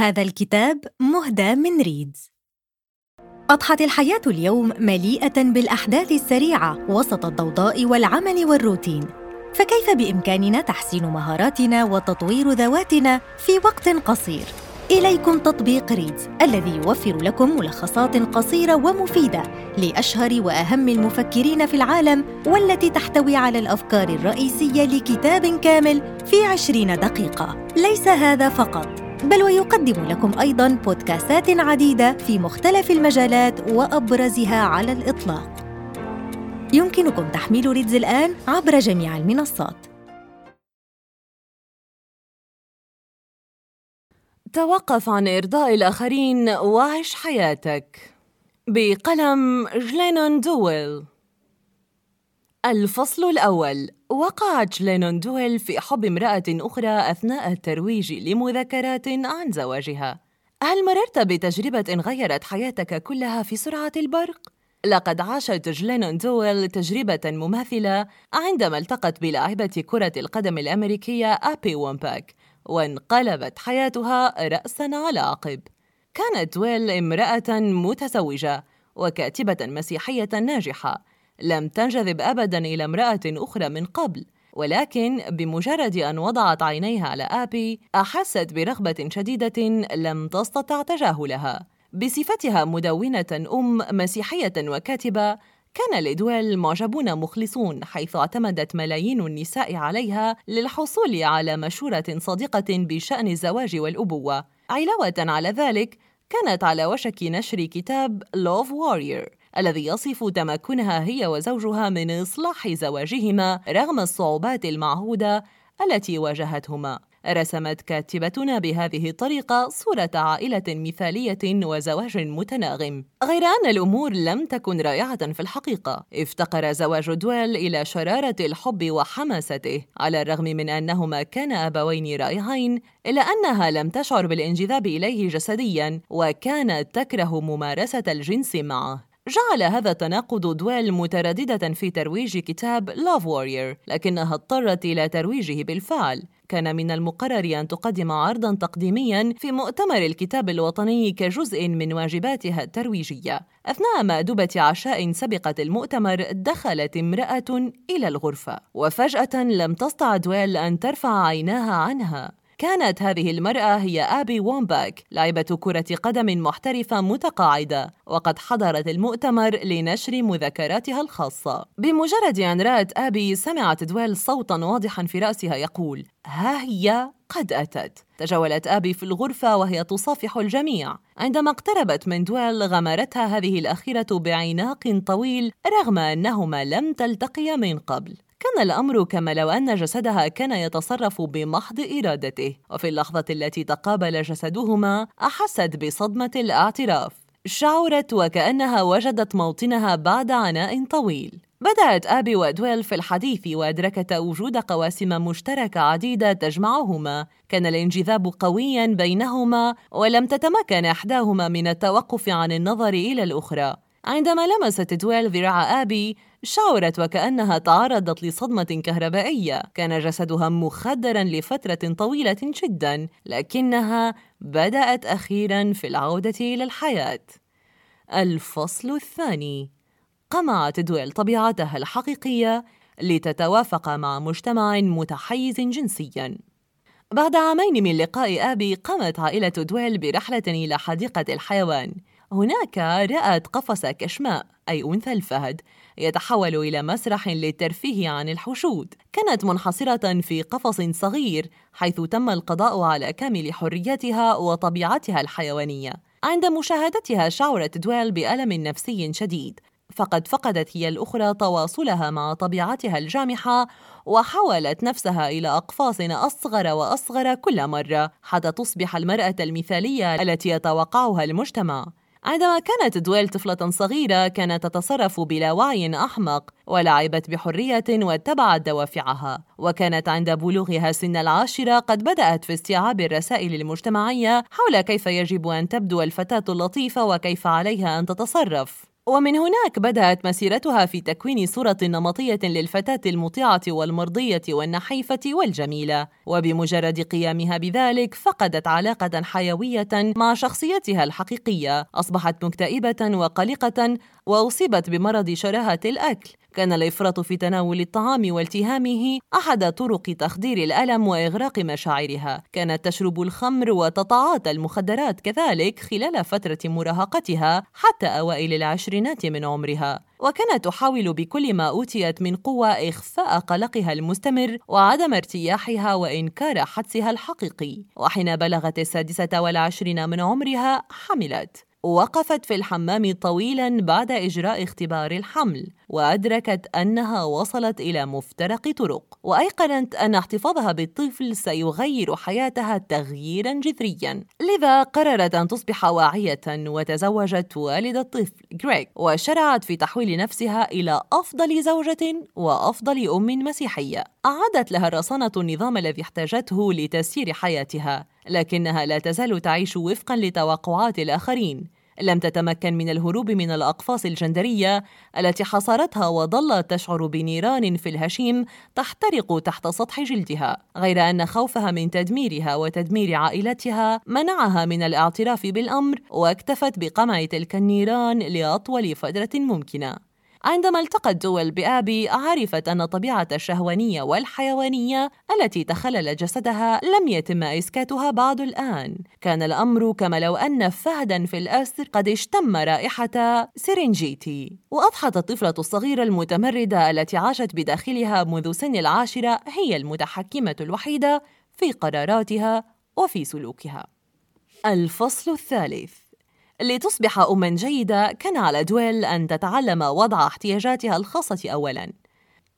هذا الكتاب مهدى من ريدز. أضحت الحياة اليوم مليئة بالأحداث السريعة وسط الضوضاء والعمل والروتين. فكيف بإمكاننا تحسين مهاراتنا وتطوير ذواتنا في وقت قصير؟ إليكم تطبيق ريدز الذي يوفر لكم ملخصات قصيرة ومفيدة لأشهر وأهم المفكرين في العالم والتي تحتوي على الأفكار الرئيسية لكتاب كامل في عشرين دقيقة. ليس هذا فقط. بل ويقدم لكم أيضاً بودكاستات عديدة في مختلف المجالات وأبرزها على الإطلاق. يمكنكم تحميل ريدز الآن عبر جميع المنصات. توقف عن إرضاء الآخرين وعش حياتك. بقلم جلينون دويل. الفصل الأول. وقعت جلينون دويل في حب امرأة أخرى أثناء الترويج لمذكرات عن زواجها. هل مررت بتجربة غيرت حياتك كلها في سرعة البرق؟ لقد عاشت جلينون دويل تجربة مماثلة عندما التقت بلاعبة كرة القدم الأمريكية أبي وومباك وانقلبت حياتها رأسا على عقب. كانت دويل امرأة متزوجة وكاتبة مسيحية ناجحة. لم تنجذب أبدا إلى امرأة أخرى من قبل ولكن بمجرد أن وضعت عينيها على آبي أحست برغبة شديدة لم تستطع تجاهلها. بصفتها مدونة أم مسيحية وكاتبة كان لدويل معجبون مخلصون حيث اعتمدت ملايين النساء عليها للحصول على مشورة صادقة بشأن الزواج والأبوة. علاوة على ذلك كانت على وشك نشر كتاب Love Warrior. الذي يصف تمكنها هي وزوجها من إصلاح زواجهما رغم الصعوبات المعهودة التي واجهتهما. رسمت كاتبتنا بهذه الطريقة صورة عائلة مثالية وزواج متناغم. غير أن الأمور لم تكن رائعة في الحقيقة افتقر زواج دويل إلى شرارة الحب وحماسته. على الرغم من أنهما كانا أبوين رائعين إلا أنها لم تشعر بالانجذاب إليه جسديا وكانت تكره ممارسة الجنس معه. جعل هذا التناقض دويل مترددة في ترويج كتاب Love Warrior لكنها اضطرت إلى ترويجه بالفعل. كان من المقرر أن تقدم عرضا تقديميا في مؤتمر الكتاب الوطني كجزء من واجباتها الترويجية. أثناء مأدبة عشاء سبقت المؤتمر دخلت امرأة إلى الغرفة وفجأة لم تستطع دويل أن ترفع عيناها عنها. كانت هذه المرأة هي آبي وومباك لاعبة كرة قدم محترفة متقاعدة وقد حضرت المؤتمر لنشر مذكراتها الخاصة. بمجرد أن رأت آبي سمعت دويل صوتا واضحا في رأسها يقول ها هي قد أتت. تجولت آبي في الغرفة وهي تصافح الجميع. عندما اقتربت من دويل غمرتها هذه الأخيرة بعناق طويل رغم أنهما لم تلتقيا من قبل. كان الأمر كما لو أن جسدها كان يتصرف بمحض إرادته وفي اللحظة التي تقابل جسدهما أحست بصدمة الاعتراف. شعرت وكأنها وجدت موطنها بعد عناء طويل. بدأت آبي ودويل في الحديث وأدركتا وجود قواسم مشتركة عديدة تجمعهما. كان الانجذاب قويا بينهما ولم تتمكن إحداهما من التوقف عن النظر إلى الأخرى. عندما لمست دويل ذراع آبي شعرت وكأنها تعرضت لصدمة كهربائية. كان جسدها مخدرا لفترة طويلة جدا لكنها بدأت أخيرا في العودة إلى الحياة. الفصل الثاني. قمعت دويل طبيعتها الحقيقية لتتوافق مع مجتمع متحيز جنسيا. بعد عامين من لقاء أبي قامت عائلة دويل برحلة إلى حديقة الحيوان. هناك رأت قفص كشماء أي أنثى الفهد يتحول إلى مسرح للترفيه عن الحشود. كانت منحصرة في قفص صغير حيث تم القضاء على كامل حريتها وطبيعتها الحيوانية. عند مشاهدتها شعرت دويل بألم نفسي شديد. فقد فقدت هي الأخرى تواصلها مع طبيعتها الجامحة وحولت نفسها إلى أقفاص أصغر وأصغر كل مرة حتى تصبح المرأة المثالية التي يتوقعها المجتمع. عندما كانت دويل طفلة صغيرة كانت تتصرف بلا وعي أحمق ولعبت بحرية واتبعت دوافعها. وكانت عند بلوغها سن العاشرة قد بدأت في استيعاب الرسائل المجتمعية حول كيف يجب أن تبدو الفتاة اللطيفة وكيف عليها أن تتصرف. ومن هناك بدأت مسيرتها في تكوين صورة نمطية للفتاة المطيعة والمرضية والنحيفة والجميلة، وبمجرد قيامها بذلك فقدت علاقة حيوية مع شخصيتها الحقيقية، أصبحت مكتئبة وقلقة وأصيبت بمرض شراهة الأكل، كان الإفراط في تناول الطعام والتهامه أحد طرق تخدير الألم وإغراق مشاعرها. كانت تشرب الخمر وتتعاطى المخدرات كذلك خلال فترة مراهقتها حتى أوائل العشرينات من عمرها وكانت تحاول بكل ما أوتيت من قوة إخفاء قلقها المستمر وعدم ارتياحها وإنكار حدسها الحقيقي. وحين بلغت السادسة والعشرين من عمرها حملت. وقفت في الحمام طويلا بعد إجراء اختبار الحمل وأدركت أنها وصلت إلى مفترق طرق وأيقنت أن احتفاظها بالطفل سيغير حياتها تغييرا جذريا. لذا قررت أن تصبح واعية وتزوجت والد الطفل غريغ وشرعت في تحويل نفسها إلى أفضل زوجة وأفضل أم مسيحية. أعادت لها الرصانة النظام الذي احتاجته لتسيير حياتها. لكنها لا تزال تعيش وفقا لتوقعات الآخرين. لم تتمكن من الهروب من الأقفاص الجندرية التي حصرتها وظلت تشعر بنيران في الهشيم تحترق تحت سطح جلدها غير أن خوفها من تدميرها وتدمير عائلتها منعها من الاعتراف بالأمر واكتفت بقمع تلك النيران لأطول فترة ممكنة. عندما التقت دول بآبي عرفت أن الطبيعة الشهوانية والحيوانية التي تخلل جسدها لم يتم إسكاتها بعد الآن. كان الأمر كما لو أن فهدا في الأسر قد اشتم رائحة سرنجيتي وأضحت الطفلة الصغيرة المتمردة التي عاشت بداخلها منذ سن العاشرة هي المتحكمة الوحيدة في قراراتها وفي سلوكها. الفصل الثالث. لتصبح أمًا جيدة كان على دويل أن تتعلم وضع احتياجاتها الخاصة أولًا.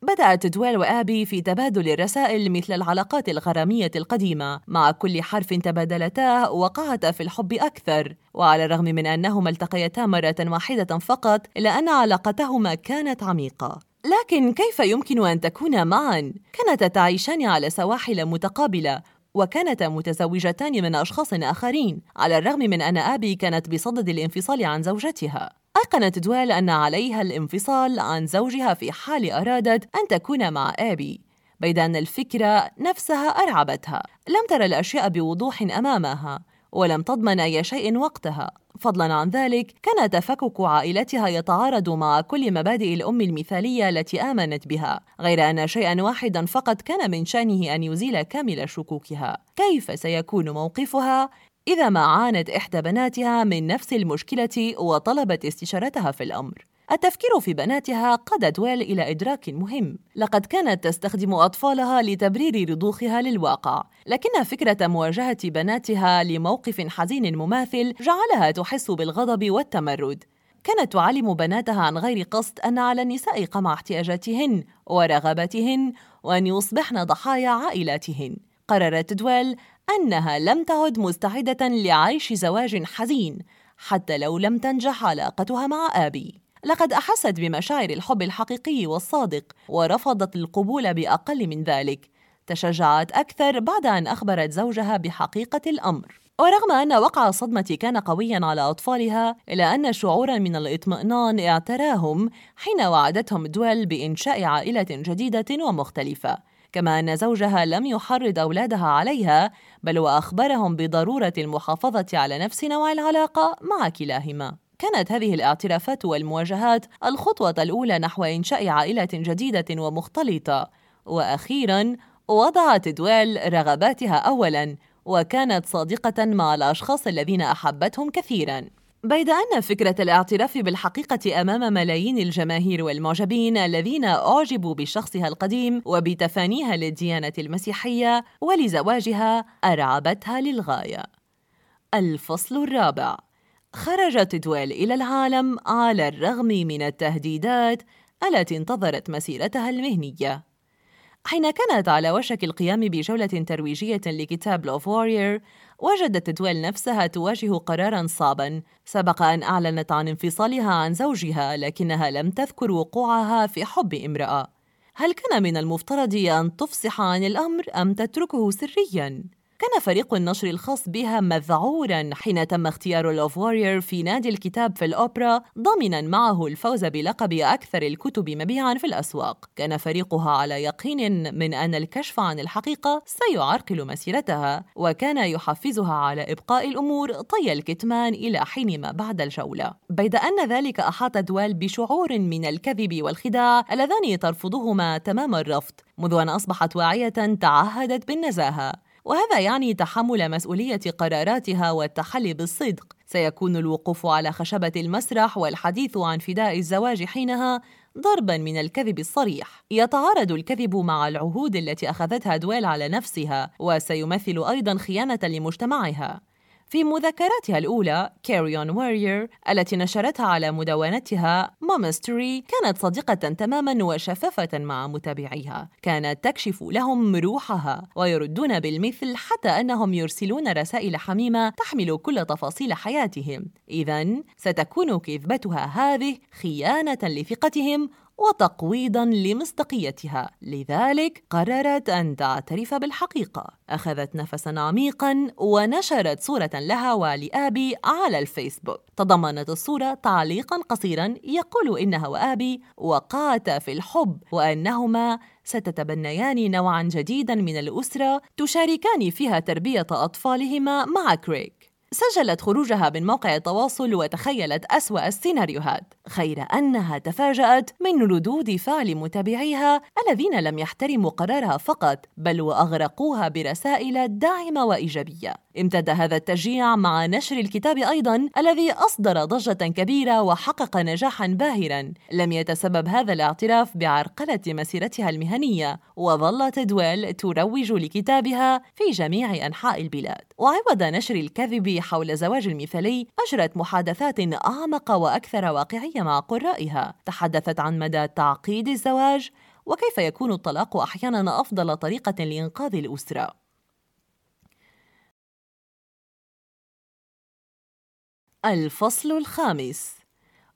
بدأت دويل وآبي في تبادل الرسائل مثل العلاقات الغرامية القديمة، مع كل حرف تبادلتاه وقعتا في الحب أكثر، وعلى الرغم من أنهما التقيتا مرة واحدة فقط، إلا أن علاقتهما كانت عميقة. لكن كيف يمكن أن تكونا معا؟ كانتا تعيشان على سواحل متقابلة وكانتا متزوجتان من أشخاص آخرين على الرغم من أن أبي كانت بصدد الانفصال عن زوجتها. أيقنت دويل أن عليها الانفصال عن زوجها في حال أرادت أن تكون مع أبي. بيد أن الفكرة نفسها أرعبتها. لم ترى الأشياء بوضوح أمامها. ولم تضمن أي شيء وقتها. فضلا عن ذلك كان تفكك عائلتها يتعارض مع كل مبادئ الأم المثالية التي آمنت بها غير أن شيئا واحدا فقط كان من شأنه أن يزيل كامل شكوكها. كيف سيكون موقفها؟ إذا ما عانت إحدى بناتها من نفس المشكلة وطلبت استشارتها في الأمر. التفكير في بناتها قاد دويل إلى إدراك مهم. لقد كانت تستخدم أطفالها لتبرير رضوخها للواقع. لكن فكرة مواجهة بناتها لموقف حزين مماثل جعلها تحس بالغضب والتمرد. كانت تعلم بناتها عن غير قصد أن على النساء قمع احتياجاتهن ورغباتهن وأن يصبحن ضحايا عائلاتهن. قررت دويل أنها لم تعد مستعدة لعيش زواج حزين حتى لو لم تنجح علاقتها مع آبي. لقد أحست بمشاعر الحب الحقيقي والصادق ورفضت القبول بأقل من ذلك. تشجعت أكثر بعد أن أخبرت زوجها بحقيقة الأمر. ورغم أن وقع الصدمة كان قويا على أطفالها إلا أن شعورا من الاطمئنان اعتراهم حين وعدتهم دويل بإنشاء عائلة جديدة ومختلفة. كما أن زوجها لم يحرض أولادها عليها بل وأخبرهم بضرورة المحافظة على نفس نوع العلاقة مع كلاهما. كانت هذه الاعترافات والمواجهات الخطوة الأولى نحو إنشاء عائلة جديدة ومختلطة، وأخيراً وضعت دويل رغباتها أولاً، وكانت صادقة مع الأشخاص الذين أحبتهم كثيراً. بيد أن فكرة الاعتراف بالحقيقة أمام ملايين الجماهير والمعجبين الذين أعجبوا بشخصها القديم وبتفانيها للديانة المسيحية ولزواجها أرعبتها للغاية. الفصل الرابع خرجت دويل إلى العالم على الرغم من التهديدات التي انتظرت مسيرتها المهنية. حين كانت على وشك القيام بجولة ترويجية لكتاب لوف وارير، وجدت دويل نفسها تواجه قرارا صعبا سبق أن أعلنت عن انفصالها عن زوجها لكنها لم تذكر وقوعها في حب امرأة. هل كان من المفترض أن تفصح عن الأمر أم تتركه سريا؟ كان فريق النشر الخاص بها مذعورا حين تم اختيار لوف وارير في نادي الكتاب في الأوبرا ضامنا معه الفوز بلقب أكثر الكتب مبيعا في الأسواق. كان فريقها على يقين من أن الكشف عن الحقيقة سيعرقل مسيرتها وكان يحفزها على إبقاء الأمور طي الكتمان إلى حين ما بعد الجولة. بيد أن ذلك أحاط دوال بشعور من الكذب والخداع اللذان ترفضهما تمام الرفض منذ أن أصبحت واعية تعهدت بالنزاهة. وهذا يعني تحمل مسؤولية قراراتها والتحلي بالصدق. سيكون الوقوف على خشبة المسرح والحديث عن فداء الزواج حينها ضربا من الكذب الصريح. يتعارض الكذب مع العهود التي أخذتها دويل على نفسها وسيمثل أيضا خيانة لمجتمعها. في مذكراتها الأولى Carry On, Warrior التي نشرتها على مدونتها Momastery كانت صادقة تماما وشفافة مع متابعيها. كانت تكشف لهم روحها ويردون بالمثل حتى أنهم يرسلون رسائل حميمة تحمل كل تفاصيل حياتهم. إذا ستكون كذبتها هذه خيانة لثقتهم وتقويضا لمصداقيتها. لذلك قررت أن تعترف بالحقيقة. أخذت نفسا عميقا ونشرت صورة لها ولآبي على الفيسبوك. تضمنت الصورة تعليقا قصيرا يقول إنها وآبي وقعتا في الحب وأنهما ستتبنيان نوعا جديدا من الأسرة تشاركان فيها تربية أطفالهما مع كريك سجلت خروجها من موقع التواصل وتخيلت أسوأ السيناريوهات خير أنها تفاجأت من ردود فعل متابعيها الذين لم يحترموا قرارها فقط بل وأغرقوها برسائل داعمة وإيجابية. امتد هذا التشجيع مع نشر الكتاب أيضا الذي أصدر ضجة كبيرة وحقق نجاحا باهرا. لم يتسبب هذا الاعتراف بعرقلة مسيرتها المهنية وظلت دويل تروج لكتابها في جميع أنحاء البلاد. وعوض نشر الكذب حول الزواج المثالي أجرت محادثات أعمق وأكثر واقعية مع قرائها. تحدثت عن مدى تعقيد الزواج وكيف يكون الطلاق أحيانا أفضل طريقة لإنقاذ الأسرة. الفصل الخامس.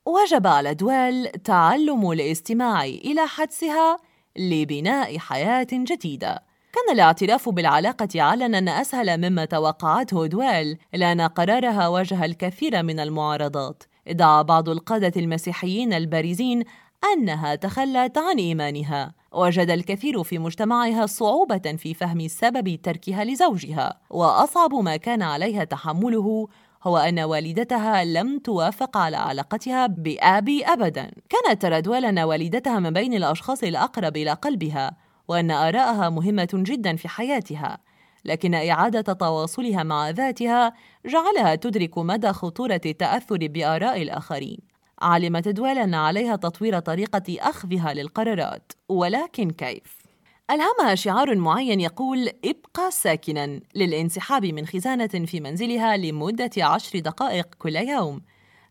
وجب على دويل تعلم الاستماع إلى حدسها لبناء حياة جديدة. كان الاعتراف بالعلاقة علنا أسهل مما توقعته دويل لأن قرارها واجه الكثير من المعارضات. ادعى بعض القادة المسيحيين البارزين أنها تخلت عن إيمانها. وجد الكثير في مجتمعها صعوبة في فهم سبب تركها لزوجها. وأصعب ما كان عليها تحمله هو أن والدتها لم توافق على علاقتها بآبي أبدا. كانت ترى أن والدتها من بين الأشخاص الأقرب إلى قلبها. وأن آراءها مهمة جدا في حياتها لكن إعادة تواصلها مع ذاتها جعلها تدرك مدى خطورة التأثر بآراء الآخرين. علمت دويل أن عليها تطوير طريقة أخذها للقرارات. ولكن كيف؟ ألهمها شعار معين يقول ابقى ساكنا للانسحاب من خزانة في منزلها لمدة عشر دقائق كل يوم.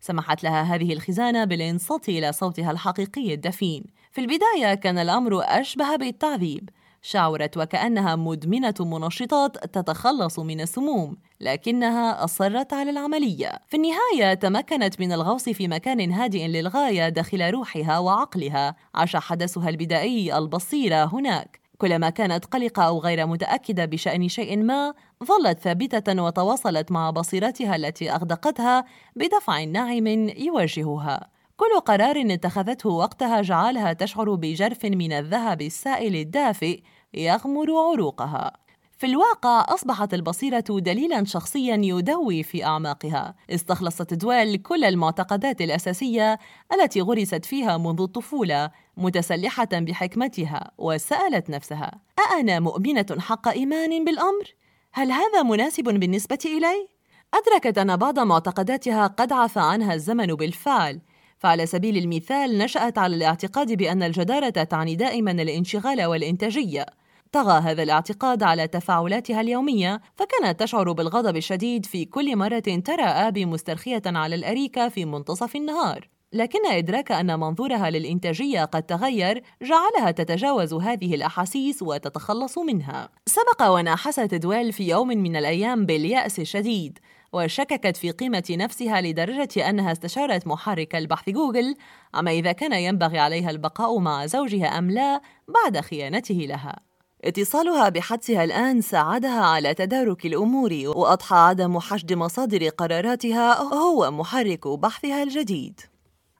سمحت لها هذه الخزانة بالإنصات إلى صوتها الحقيقي الدفين. في البداية كان الأمر أشبه بالتعذيب شعرت وكأنها مدمنة منشطات تتخلص من السموم لكنها أصرت على العملية. في النهاية تمكنت من الغوص في مكان هادئ للغاية داخل روحها وعقلها. عاش حدثها البدائي البصيرة هناك. كلما كانت قلقة أو غير متأكدة بشأن شيء ما ظلت ثابتة وتواصلت مع بصيرتها التي أغدقتها بدفع ناعم يواجهها. كل قرار اتخذته وقتها جعلها تشعر بجرف من الذهب السائل الدافئ يغمر عروقها في الواقع أصبحت البصيرة دليلاً شخصياً يدوي في أعماقها استخلصت دويل كل المعتقدات الأساسية التي غرست فيها منذ الطفولة متسلحة بحكمتها وسألت نفسها أأنا مؤمنة حق إيمان بالأمر؟ هل هذا مناسب بالنسبة إلي؟ أدركت أن بعض معتقداتها قد عفى عنها الزمن بالفعل فعلى سبيل المثال نشأت على الاعتقاد بأن الجدارة تعني دائما الانشغال والإنتاجية. طغى هذا الاعتقاد على تفاعلاتها اليومية فكانت تشعر بالغضب الشديد في كل مرة ترى آبي مسترخية على الأريكة في منتصف النهار. لكن إدراك أن منظورها للإنتاجية قد تغير جعلها تتجاوز هذه الأحاسيس وتتخلص منها. سبق وناحست دويل في يوم من الأيام باليأس الشديد. وشككت في قيمة نفسها لدرجة أنها استشارت محرك البحث جوجل. عما إذا كان ينبغي عليها البقاء مع زوجها أم لا بعد خيانته لها. اتصالها بحدسها الآن ساعدها على تدارك الأمور وأضحى عدم حشد مصادر قراراتها هو محرك بحثها الجديد.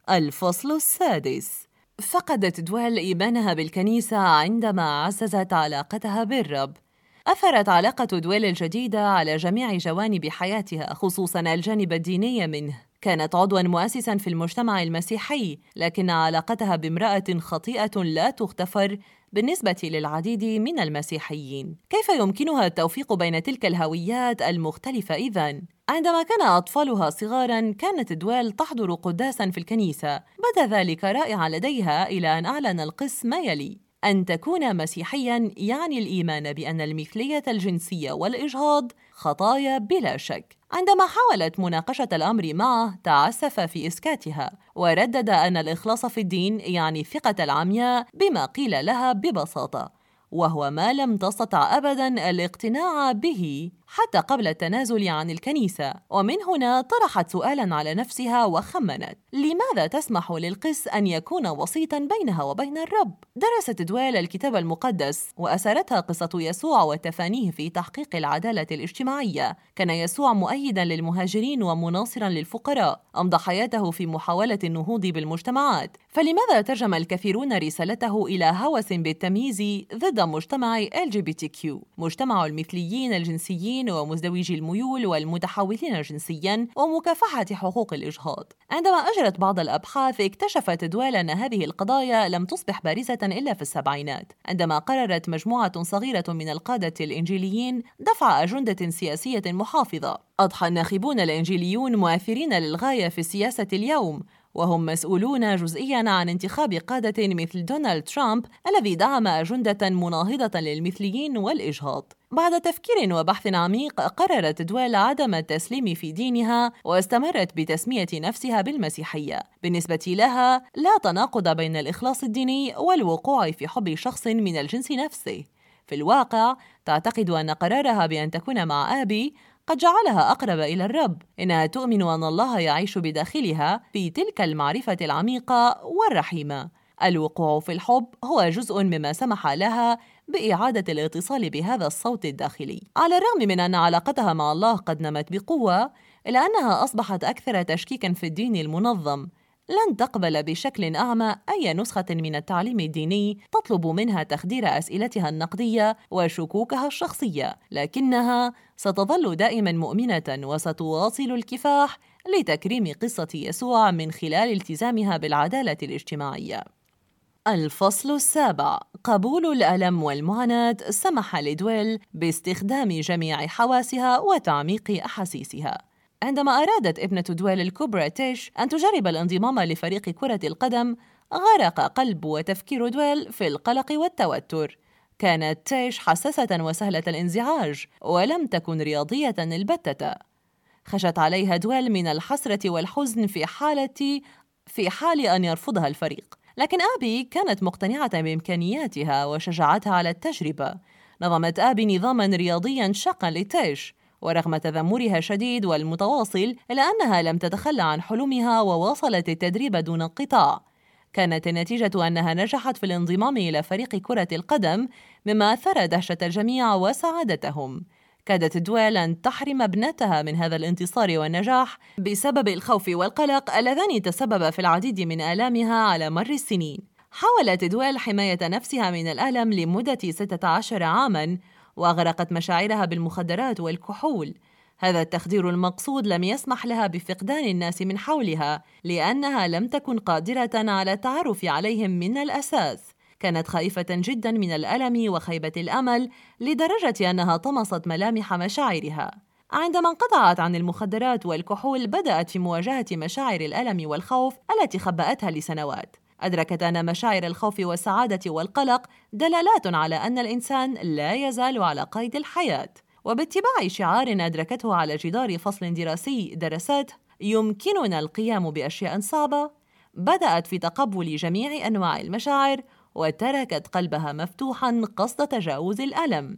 الفصل السادس. فقدت دويل إيمانها بالكنيسة عندما عززت علاقتها بالرب. أثرت علاقة دويل الجديدة على جميع جوانب حياتها خصوصا الجانب الديني منه. كانت عضوا مؤسسا في المجتمع المسيحي لكن علاقتها بامرأة خطيئة لا تغتفر بالنسبة للعديد من المسيحيين. كيف يمكنها التوفيق بين تلك الهويات المختلفة إذن؟ عندما كان أطفالها صغارا كانت دويل تحضر قداسا في الكنيسة. بدأ ذلك رائعا لديها إلى أن أعلن القس ما يلي. أن تكون مسيحيا يعني الإيمان بأن المثلية الجنسية والإجهاض خطايا بلا شك. عندما حاولت مناقشة الأمر معه تعسف في إسكاتها وردد أن الإخلاص في الدين يعني الثقة العمياء بما قيل لها ببساطة وهو ما لم تستطع ابدا الاقتناع به. حتى قبل التنازل عن الكنيسة. ومن هنا طرحت سؤالا على نفسها وخمنت لماذا تسمح للقس أن يكون وسيطا بينها وبين الرب؟ درست دويل الكتاب المقدس وأسرتها قصة يسوع وتفانيه في تحقيق العدالة الاجتماعية. كان يسوع مؤيدا للمهاجرين ومناصرا للفقراء. أمضى حياته في محاولة النهوض بالمجتمعات. فلماذا ترجم الكثيرون رسالته إلى هوس بالتمييز ضد مجتمع LGBTQ مجتمع المثليين الجنسيين ومزدوجي الميول والمتحولين جنسيا ومكافحة حقوق الإجهاض. عندما أجرت بعض الأبحاث اكتشفت دويل أن هذه القضايا لم تصبح بارزة إلا في السبعينات. عندما قررت مجموعة صغيرة من القادة الإنجيليين دفع أجندة سياسية محافظة. أضحى الناخبون الإنجيليون مؤثرين للغاية في السياسة اليوم وهم مسؤولون جزئيا عن انتخاب قادة مثل دونالد ترامب الذي دعم أجندة مناهضة للمثليين والإجهاض. بعد تفكير وبحث عميق قررت دويل عدم التسليم في دينها واستمرت بتسمية نفسها بالمسيحية. بالنسبة لها لا تناقض بين الإخلاص الديني والوقوع في حب شخص من الجنس نفسه. في الواقع تعتقد أن قرارها بأن تكون مع آبي قد جعلها أقرب إلى الرب إنها تؤمن أن الله يعيش بداخلها في تلك المعرفة العميقة والرحيمة الوقوع في الحب هو جزء مما سمح لها بإعادة الاتصال بهذا الصوت الداخلي. على الرغم من أن علاقتها مع الله قد نمت بقوة إلا أنها أصبحت أكثر تشكيكا في الدين المنظم. لن تقبل بشكل أعمى أي نسخة من التعليم الديني تطلب منها تخدير أسئلتها النقدية وشكوكها الشخصية، لكنها ستظل دائما مؤمنة وستواصل الكفاح لتكريم قصة يسوع من خلال التزامها بالعدالة الاجتماعية. الفصل السابع. قبول الألم والمعاناة سمح لدويل باستخدام جميع حواسها وتعميق أحاسيسها. عندما أرادت ابنة دويل الكبرى تيش أن تجرب الانضمام لفريق كرة القدم غرق قلب وتفكير دويل في القلق والتوتر. كانت تيش حساسة وسهلة الانزعاج ولم تكن رياضية البتة. خشت عليها دويل من الحسرة والحزن في حالة في حال أن يرفضها الفريق. لكن آبي كانت مقتنعة بإمكانياتها وشجعتها على التجربة. نظمت آبي نظاما رياضيا شاقا لتيش ورغم تذمرها الشديد والمتواصل إلا أنها لم تتخلى عن حلمها وواصلت التدريب دون انقطاع. كانت النتيجة أنها نجحت في الانضمام إلى فريق كرة القدم مما أثار دهشة الجميع وسعادتهم. كادت دويل أن تحرم ابنتها من هذا الانتصار والنجاح بسبب الخوف والقلق اللذان تسبب في العديد من آلامها على مر السنين. حاولت دويل حماية نفسها من الألم لمدة 16 عاماً وأغرقت مشاعرها بالمخدرات والكحول. هذا التخدير المقصود لم يسمح لها بفقدان الناس من حولها لأنها لم تكن قادرة على التعرف عليهم من الأساس. كانت خائفة جدا من الألم وخيبة الأمل لدرجة أنها طمست ملامح مشاعرها. عندما انقطعت عن المخدرات والكحول بدأت في مواجهة مشاعر الألم والخوف التي خبأتها لسنوات. أدركت أن مشاعر الخوف والسعادة والقلق دلالات على أن الإنسان لا يزال على قيد الحياة. وباتباع شعار أدركته على جدار فصل دراسي درست يمكننا القيام بأشياء صعبة بدأت في تقبل جميع أنواع المشاعر وتركت قلبها مفتوحا قصد تجاوز الألم.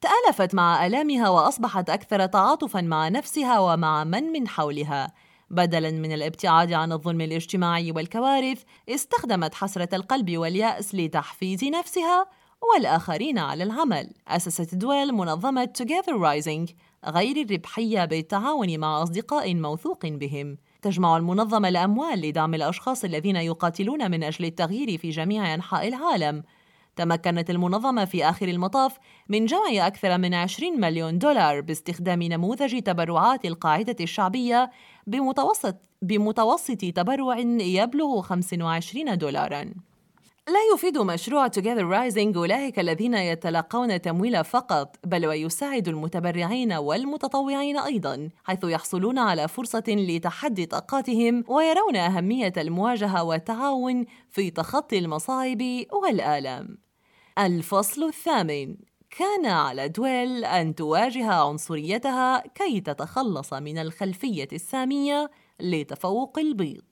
تألفت مع آلامها وأصبحت أكثر تعاطفا مع نفسها ومع من من حولها. بدلا من الابتعاد عن الظلم الاجتماعي والكوارث استخدمت حسرة القلب واليأس لتحفيز نفسها والآخرين على العمل. أسست دويل منظمة Together Rising غير الربحية بالتعاون مع أصدقاء موثوق بهم. تجمع المنظمة الأموال لدعم الأشخاص الذين يقاتلون من أجل التغيير في جميع أنحاء العالم تمكنت المنظمة في آخر المطاف من جمع أكثر من 20 مليون دولار باستخدام نموذج تبرعات القاعدة الشعبية بمتوسط بمتوسط تبرع يبلغ 25 دولاراً. لا يفيد مشروع Together Rising أولئك الذين يتلقون تمويل فقط بل ويساعد المتبرعين والمتطوعين أيضا حيث يحصلون على فرصة لتحدي طاقاتهم ويرون أهمية المواجهة والتعاون في تخطي المصاعب والآلام. الفصل الثامن. كان على دويل أن تواجه عنصريتها كي تتخلص من الخلفية السامية لتفوق البيض.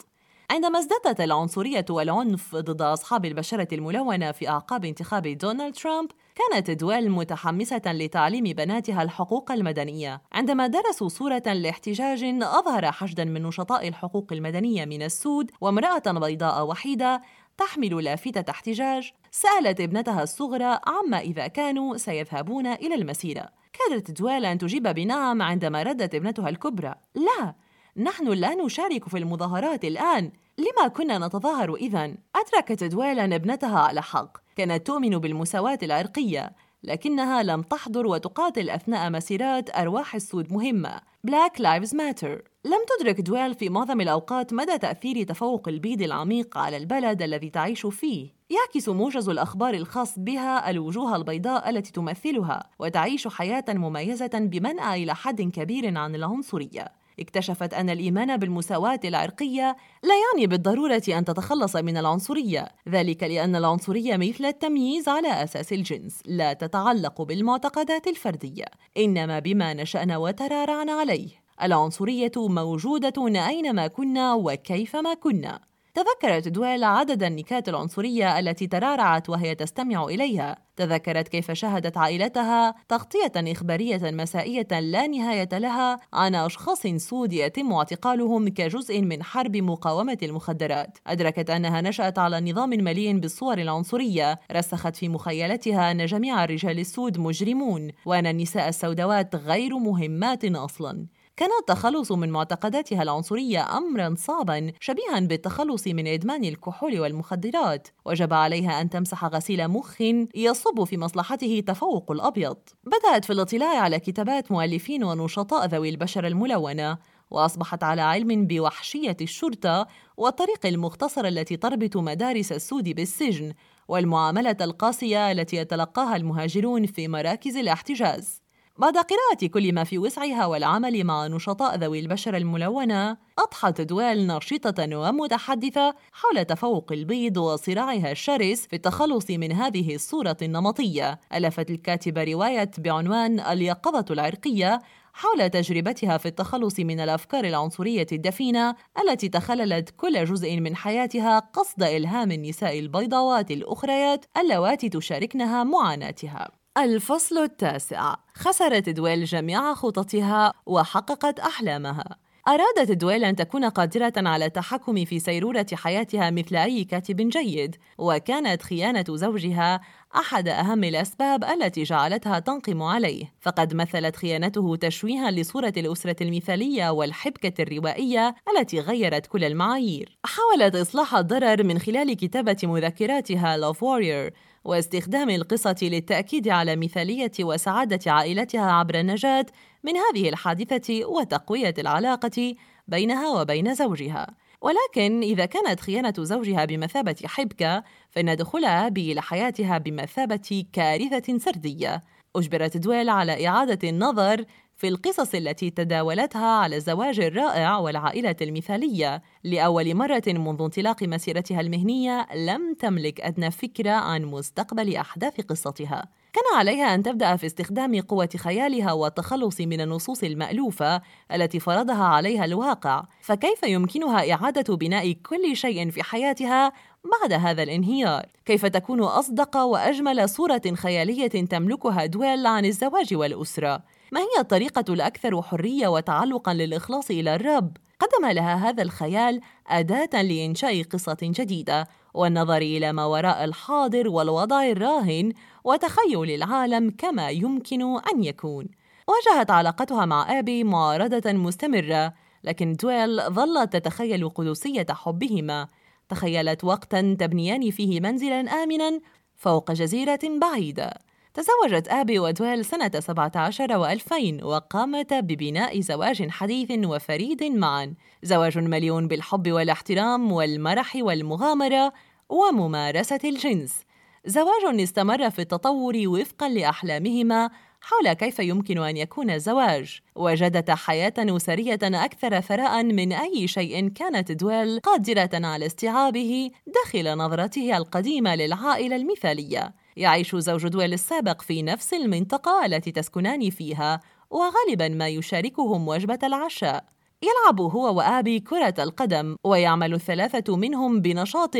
عندما ازدادت العنصرية والعنف ضد أصحاب البشرة الملونة في أعقاب انتخاب دونالد ترامب كانت دويل متحمسة لتعليم بناتها الحقوق المدنية. عندما درسوا صورة لاحتجاج أظهر حشدا من نشطاء الحقوق المدنية من السود وامرأة بيضاء وحيدة تحمل لافتة احتجاج. سألت ابنتها الصغرى عما إذا كانوا سيذهبون إلى المسيرة. كادت دويل أن تجيب بنعم عندما ردت ابنتها الكبرى. لا! نحن لا نشارك في المظاهرات الآن. لما كنا نتظاهر إذا؟ أدركت دويلا ابنتها على حق. كانت تؤمن بالمساواة العرقية لكنها لم تحضر وتقاتل أثناء مسيرات أرواح السود مهمة. Black Lives Matter. لم تدرك دويل في معظم الأوقات مدى تأثير تفوق البيض العميق على البلد الذي تعيش فيه. يعكس موجز الأخبار الخاص بها الوجوه البيضاء التي تمثلها وتعيش حياة مميزة بمنأى إلى حد كبير عن العنصرية. اكتشفت أن الإيمان بالمساواة العرقية لا يعني بالضرورة أن تتخلص من العنصرية، ذلك لأن العنصرية مثل التمييز على أساس الجنس، لا تتعلق بالمعتقدات الفردية، إنما بما نشأنا وترعرعنا عليه. العنصرية موجودة أينما كنا وكيفما كنا. تذكرت دويل عدد النكات العنصرية التي ترعرعت وهي تستمع إليها. تذكرت كيف شاهدت عائلتها تغطية إخبارية مسائية لا نهاية لها عن أشخاص سود يتم اعتقالهم كجزء من حرب مقاومة المخدرات. أدركت أنها نشأت على نظام مليء بالصور العنصرية. رسخت في مخيلتها أن جميع الرجال السود مجرمون وأن النساء السوداوات غير مهمات أصلاً. كان التخلص من معتقداتها العنصرية أمرا صعبا شبيها بالتخلص من إدمان الكحول والمخدرات. وجب عليها أن تمسح غسيل مخ يصب في مصلحته تفوق الأبيض. بدأت في الاطلاع على كتابات مؤلفين ونشطاء ذوي البشرة الملونة. وأصبحت على علم بوحشية الشرطة والطريق المختصر التي تربط مدارس السود بالسجن والمعاملة القاسية التي يتلقاها المهاجرون في مراكز الاحتجاز. بعد قراءة كل ما في وسعها والعمل مع نشطاء ذوي البشرة الملونة، أضحت دويل نشيطة ومتحدثة حول تفوق البيض وصراعها الشرس في التخلص من هذه الصورة النمطية. ألفت الكاتبة رواية بعنوان اليقظة العرقية حول تجربتها في التخلص من الأفكار العنصرية الدفينة التي تخللت كل جزء من حياتها قصد إلهام النساء البيضاوات الأخريات اللواتي تشاركنها معاناتها الفصل التاسع. خسرت دويل جميع خططها وحققت أحلامها. أرادت دويل أن تكون قادرة على التحكم في سيرورة حياتها مثل أي كاتب جيد وكانت خيانة زوجها أحد أهم الأسباب التي جعلتها تنقم عليه. فقد مثلت خيانته تشويها لصورة الأسرة المثالية والحبكة الروائية التي غيرت كل المعايير. حاولت إصلاح الضرر من خلال كتابة مذكراتها Love Warrior واستخدام القصة للتأكيد على مثالية وسعادة عائلتها عبر النجاة من هذه الحادثة وتقوية العلاقة بينها وبين زوجها. ولكن إذا كانت خيانة زوجها بمثابة حبكة، فإن دخول أبي إلى حياتها بمثابة كارثة سردية. أجبرت دويل على إعادة النظر في القصص التي تداولتها على الزواج الرائع والعائلة المثالية. لأول مرة منذ انطلاق مسيرتها المهنية لم تملك أدنى فكرة عن مستقبل أحداث قصتها. كان عليها أن تبدأ في استخدام قوة خيالها والتخلص من النصوص المألوفة التي فرضها عليها الواقع. فكيف يمكنها إعادة بناء كل شيء في حياتها بعد هذا الانهيار؟ كيف تكون أصدق وأجمل صورة خيالية تملكها دويل عن الزواج والأسرة؟ ما هي الطريقة الأكثر حرية وتعلقا للإخلاص إلى الرب؟ قدم لها هذا الخيال أداة لإنشاء قصة جديدة والنظر إلى ما وراء الحاضر والوضع الراهن وتخيل العالم كما يمكن أن يكون. واجهت علاقتها مع آبي معارضة مستمرة لكن دويل ظلت تتخيل قدسية حبهما. تخيلت وقتا تبنيان فيه منزلا آمنا فوق جزيرة بعيدة. تزوجت آبي ودويل سنة 17 و2000 وقامتا ببناء زواج حديث وفريد معا. زواج مليون بالحب والاحترام والمرح والمغامرة وممارسة الجنس. زواج استمر في التطور وفقا لأحلامهما حول كيف يمكن أن يكون الزواج. وجدتا حياة أسرية أكثر ثراء من أي شيء كانت دويل قادرة على استيعابه داخل نظرته القديمة للعائلة المثالية. يعيش زوج دويل السابق في نفس المنطقة التي تسكنان فيها وغالبا ما يشاركهم وجبة العشاء. يلعب هو وآبي كرة القدم ويعمل الثلاثة منهم بنشاط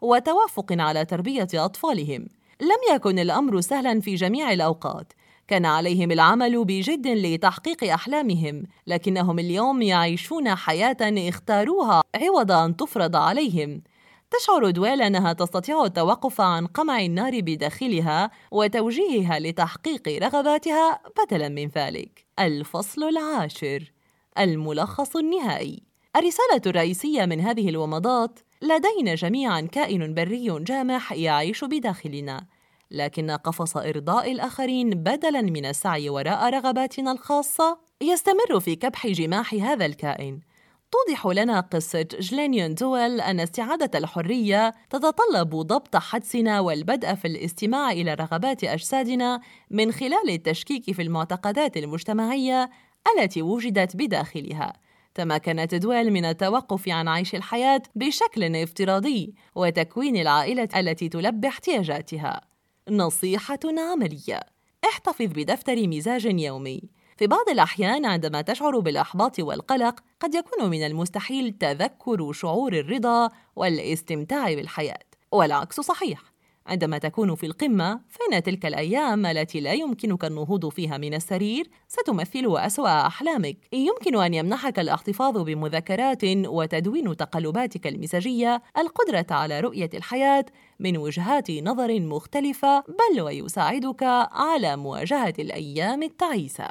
وتوافق على تربية أطفالهم. لم يكن الأمر سهلا في جميع الأوقات. كان عليهم العمل بجد لتحقيق أحلامهم لكنهم اليوم يعيشون حياة اختاروها عوض أن تفرض عليهم. تشعر دويل أنها تستطيع التوقف عن قمع النار بداخلها وتوجيهها لتحقيق رغباتها بدلا من ذلك. الفصل العاشر. الملخص النهائي. الرسالة الرئيسية من هذه الومضات لدينا جميعا كائن بري جامح يعيش بداخلنا لكن قفص إرضاء الآخرين بدلاً من السعي وراء رغباتنا الخاصة يستمر في كبح جماح هذا الكائن. توضح لنا قصة جلينيون دويل أن استعادة الحرية تتطلب ضبط حدسنا والبدء في الاستماع إلى رغبات أجسادنا من خلال التشكيك في المعتقدات المجتمعية التي وجدت بداخلها. تمكنت دويل من التوقف عن عيش الحياة بشكل افتراضي وتكوين العائلة التي تلبي احتياجاتها. نصيحة عملية. احتفظ بدفتر مزاج يومي. في بعض الأحيان عندما تشعر بالإحباط والقلق قد يكون من المستحيل تذكر شعور الرضا والاستمتاع بالحياة. والعكس صحيح. عندما تكون في القمة فإن تلك الأيام التي لا يمكنك النهوض فيها من السرير ستمثل أسوأ أحلامك. يمكن أن يمنحك الاحتفاظ بمذكرات وتدوين تقلباتك المزاجية القدرة على رؤية الحياة من وجهات نظر مختلفة بل ويساعدك على مواجهة الأيام التعيسة.